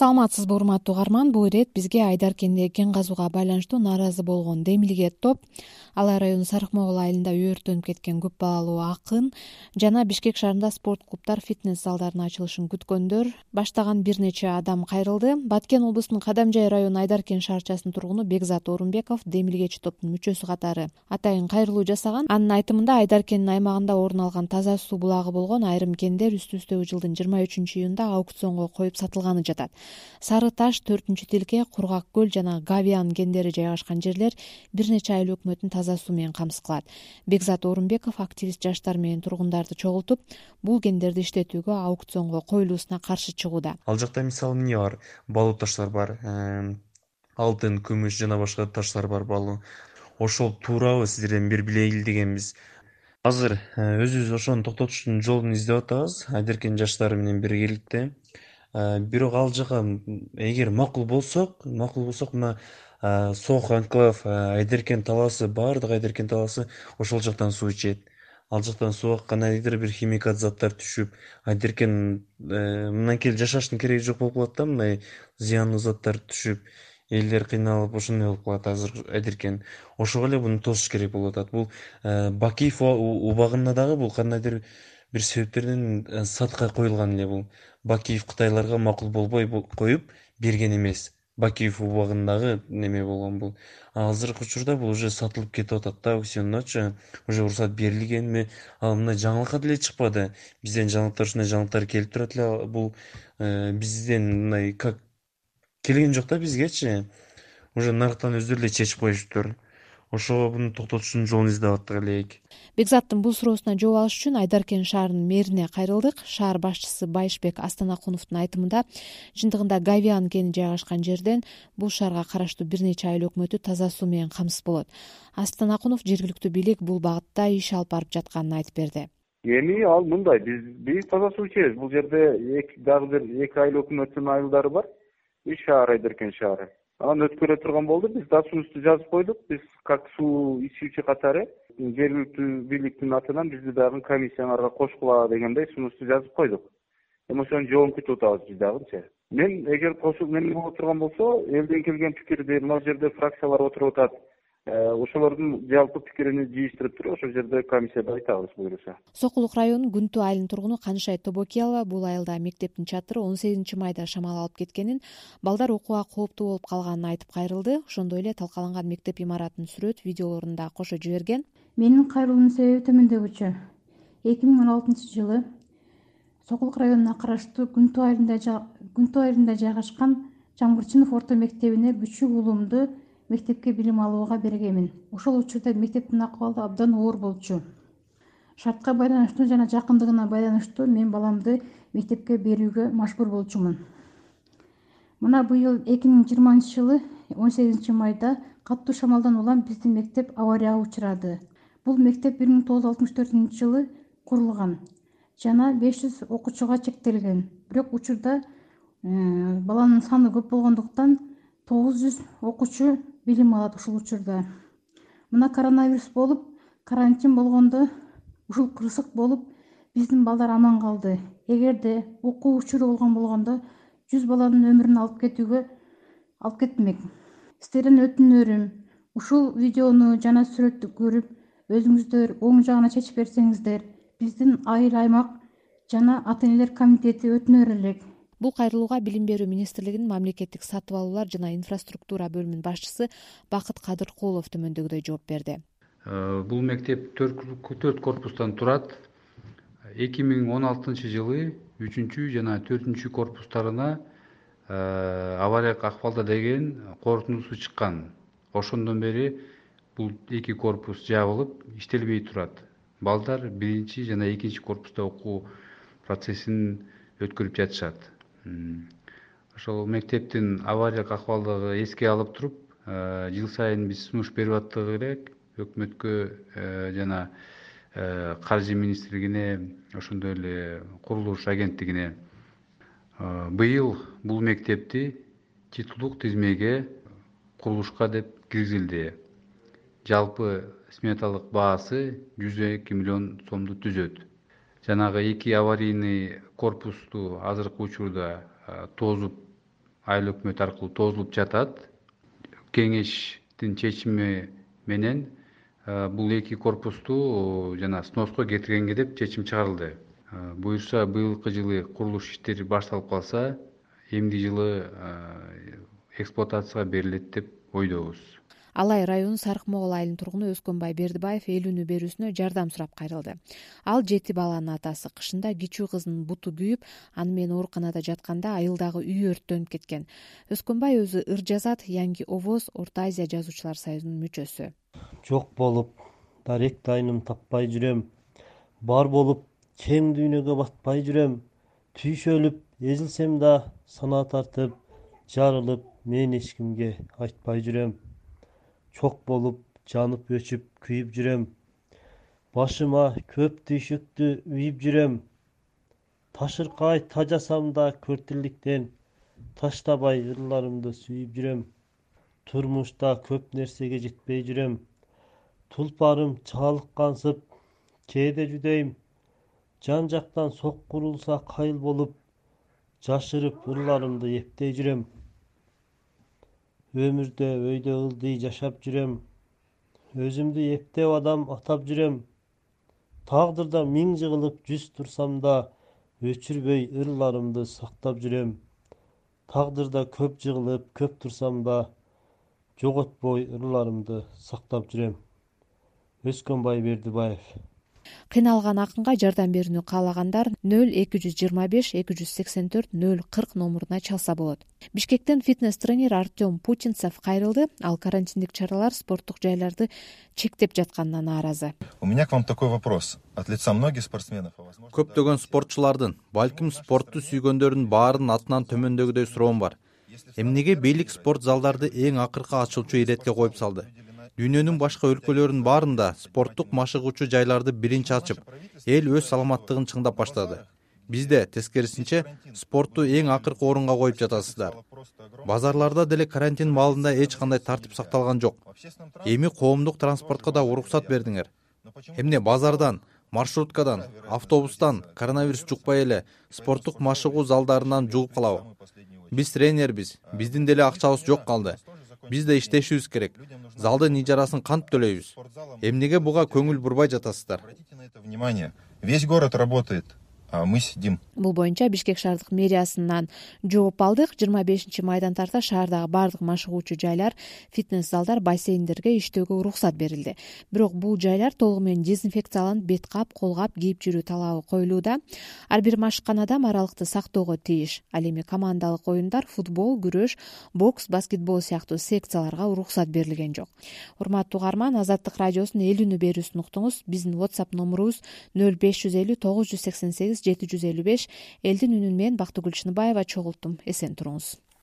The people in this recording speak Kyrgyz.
саламатсызбы урматтуу угарман бул ирет бизге айдаркендеги кен казууга байланыштуу нааразы болгон демилге топ. Ала ай району сарык могул айылында өрттөнүп кеткен көп балалуу акын жана бишкек шаарында спорт клубдар фитнес залдарынын ачылышын күткөндөр. Баштаган бир нече адам кайрылды. Баткен облусунун кадамжай району айдаркен шаарчасынын тургуну бекзат орунбеков демилгечи топтун мүчөсү катары. Атайын кайрылуу жасаган. Анын айтымында айдаркендин аймагында орун алган таза суу булагы болгон айрым кендер үстүбүздөгү жылдын жыйырма үчүнчү июнда аукционго коюп сатылганы жатат сары таш төртүнчү тилке кургак көл жана гавиан кендери жайгашкан жерлер бир нече айыл өкмөтүн таза суу менен камсыз кылат бекзат орунбеков активист жаштар менен тургундарды чогултуп бул кендерди иштетүүгө аукционго коюлуусуна каршы чыгууда. Ал жакта мисалы эмне бар? Балуу таштар бар алтын күмүш жана башка таштар бар балуу ошол туурабы сиздерден бир билейли дегенбиз. Азыр өзүбүз ошону токтотуштун жолун издеп атабыз. Айдаркен жаштары менен биргеликте. Э, бирок ал жака эгер макул болсок макул болсок мына э, сок анклав э, айдаркен талаасы баардык айдаркен талаасы ошол жактан суу ичет. Ал жактан сууга кандайдыр бир химикат заттар түшүп айдаркен мындан кийин жашаштын кереги жок болуп калат да мындай зыяндуу заттар түшүп элдер кыйналып ошондой болуп калат азыр айдаркен ошого эле буну тосуш керек болуп атат. Бул бакиев убагында дагы бул кандайдыр бир себептерден сатка коюлган эле бул. Бакиев кытайларга макул болбой коюп берген эмес. Бакиев убагындагы неме болгон бул. Азыркы учурда бул уже сатылып кетип атат да аукциондочу уже уруксат берилгенби ал мындай жаңылыкка деле чыкпады. Бизден жаңылыктар ушундай жаңылыктар келип турат эле. Бул э, бизден мындай как келген жок да бизгечи. Уже нарыктан өздөрү эле чечип коюшуптур ошого буну токтотуштун жолун издеп аттык элек. Бекзаттын бул суроосуна жооп алыш үчүн айдаркен шаарынын мэрине кайрылдык. Шаар башчысы байышбек астанакуновдун айтымында чындыгында гавиан кени жайгашкан жерден бул шаарга караштуу бир нече айыл өкмөтү таза суу менен камсыз болот. Астанакунов жергиликтүү бийлик бул багытта иш алып барып жатканын айтып берди. Эми ал мындай биз биз таза суу ичебиз. Бул жерде дагы бир эки айыл өкмөтүнүн айылдары бар. Үч шаар айдаркен шаары анан өткөрө турган болду. Биз досуубузду жазып койдук. Биз как суу ичүүчү катары жергиликтүү бийликтин атынан бизди дагы комиссияңарга кошкула дегендей сунушту жазып койдук. Эми ошонун жообун күтүп атабыз биз дагычы мен эгер кошуп эмне боло турган болсо элден келген пикирди мына жерде фракциялар отуруп атат ошолордун жалпы пикирин жыйыштырып туруп ошол жерде комиссияда айтабыз буюрса сокулук районунун күнтүү айылынын тургуну канышай тобокиялова бул айылда мектептин чатыры он сегизинчи майда шамал алып кеткенин балдар окууга кооптуу болуп калганын айтып кайрылды. Ошондой эле талкаланган мектеп имаратынын сүрөт видеолорун да кошо жиберген. Менин кайрылуумдун себеби төмөндөгүчө эки миң он алтынчы жылы сокулук районуна караштуу күнтүү айылында күнтүү айылында жайгашкан жамгырчынов орто мектебине күчүк уулумду мектепке билим алууга бергенмин. Ошол учурда мектептин акыбалы абдан оор болчу. Шартка байланыштуу жана жакындыгына байланыштуу мен баламды мектепке берүүгө мажбур болчумун. Мына быйыл эки миң жыйырманчы жылы он сегизинчи майда катуу шамалдан улам биздин мектеп аварияга учурады. Бул мектеп бир миң тогуз жүз алтымыш төртүнчү жылы курулган жана беш жүз окуучуга чектелген. Бирок учурда э, баланын саны көп болгондуктан тогуз жүз окуучу билим алат ушул учурда. Мына коронавирус болуп карантин болгондо ушул кырсык болуп биздин балдар аман калды. Эгерде окуу учуру болгон болгондо жүз баланын өмүрүн алып кетүүгө алып кетмек сиздерден өтүнөрүм ушул видеону жана сүрөттү көрүп өзүңүздөр оң жагына чечип берсеңиздер биздин айыл аймак жана ата энелер комитети өтүнөр элек бул кайрылууга билим берүү министрлигинин мамлекеттик сатып алуулар жана инфраструктура бөлүмүнүн башчысы бакыт кадыркулов төмөндөгүдөй жооп берди. Э, бул мектеп төрт корпустан турат. Эки миң он алтынчы жылы үчүнчү жана төртүнчү корпустарына э, авариялык акыбалда деген корутундусу чыккан. Ошондон бери бул эки корпус жабылып иштелбей турат. Балдар биринчи жана экинчи корпуста окуу процессин өткөрүп жатышат ошол мектептин авариялык акыбалдыгы эске алып туруп э, жыл сайын биз сунуш берип аттык элек өкмөткө э, жана э, каржы министрлигине ошондой эле курулуш агенттигине. Быйыл бул мектепти титулдук тизмеге курулушка деп киргизилди. Жалпы сметалык баасы жүз эки миллион сомду түзөт жанагы эки аварийный корпусту азыркы учурда тозуп айыл өкмөт аркылуу тозулуп жатат. Кеңештин чечими менен бул эки корпусту жана сноско кетиргенге деп чечим чыгарылды. Буюрса быйылкы жылы курулуш иштери башталып калса эмки жылы эксплуатацияга берилет деп ойдобуз алай району сарык могул айылынын тургуну өскөнбай бердибаев эл үнү берүүсүнө жардам сурап кайрылды. Ал жети баланын атасы кышында кичүү кызынын буту күйүп аны менен ооруканада жатканда айылдагы үй өрттөнүп кеткен. Өскөнбай өзү ыр жазат yangi овоз орто азия жазуучулар союзунун мүчөсү. Жок болуп дарек дайыным таппай жүрөм. Бар болуп кең дүйнөгө батпай жүрөм. Түйшөлүп эзилсем да санаа тартып жарылып мен эч кимге айтпай жүрөм чок болуп жанып өчүп күйүп жүрөм. Башыма көп түйшүктү үйүп жүрөм. Ташыркай тажасам да көртиликтен таштабай ырларымды сүйүп жүрөм. Турмушта көп нерсеге жетпей жүрөм. Тулпарым чаалыккансып кээде жүдөйм. Жан жактан сокку урулса кайыл болуп жашырып ырларымды эптей жүрөм өмүрдө өйдө ылдый жашап жүрөм. Өзүмдү эптеп адам атап жүрөм. Тагдырда миң жыгылып жүз турсам да өчүрбөй ырларымды сактап жүрөм. Тагдырда көп жыгылып көп турсам да жоготпой ырларымды сактап жүрөм. Өскөнбай бердибаев кыйналган акынга жардам берүүнү каалагандар нөл эки жүз жыйырма беш эки жүз сексен төрт нөл кырк номуруна чалса болот. Бишкектен фитнес тренер артем путинцев кайрылды. Ал карантиндик чаралар спорттук жайларды чектеп жатканына нааразы у меня к вам такой вопрос. От лица многих спортсменов көптөгөн спортчулардын балким спортту сүйгөндөрдүн баарынын атынан төмөндөгүдөй суроом бар. Эмнеге бийлик спорт залдарды эң акыркы ачылчу иретке коюп салды дүйнөнүн башка өлкөлөрүнүн баарында спорттук машыгуучу жайларды биринчи ачып эл өз саламаттыгын чыңдап баштады. Бизде тескерисинче спортту эң акыркы орунга коюп жатасыздар. Базарларда деле карантин маалында эч кандай тартип сакталган жок. Эми коомдук транспортко да уруксат бердиңер. Эмне базардан маршруткадан автобустан коронавирус жукпай эле спорттук машыгуу залдарынан жугуп калабы? Биз тренербиз биздин деле акчабыз жок калды биз да иштешибиз керек. Залдын ижарасын кантип төлөйбүз? Эмнеге буга көңүл бурбай жатасыздар? Обратите на это внимание. Весь город работает мы сидим. Бул боюнча бишкек шаардык мэриясынан жооп алдык. Жыйырма бешинчи майдан тарта шаардагы баардык машыгуучу жайлар фитнес залдар бассейндерге иштөөгө уруксат берилди. Бирок бул жайлар толугу менен дезинфекцияланып бет кап кол кап кийип жүрүү талабы коюлууда. Ар бир машыккан адам аралыкты сактоого тийиш. Ал эми командалык оюндар футбол күрөш бокс баскетбол сыяктуу секцияларга уруксат берилген жок. Урматтуу угарман азаттык радиосунун эл үнү берүүсүн уктуңуз. Биздин whatsapp номурубуз нөл беш жүз элүү тогуз жүз сексен сегиз жети жүз элүү беш элдин үнүн мен бактыгүл чыныбаева чогулттум. Эсен туруңуз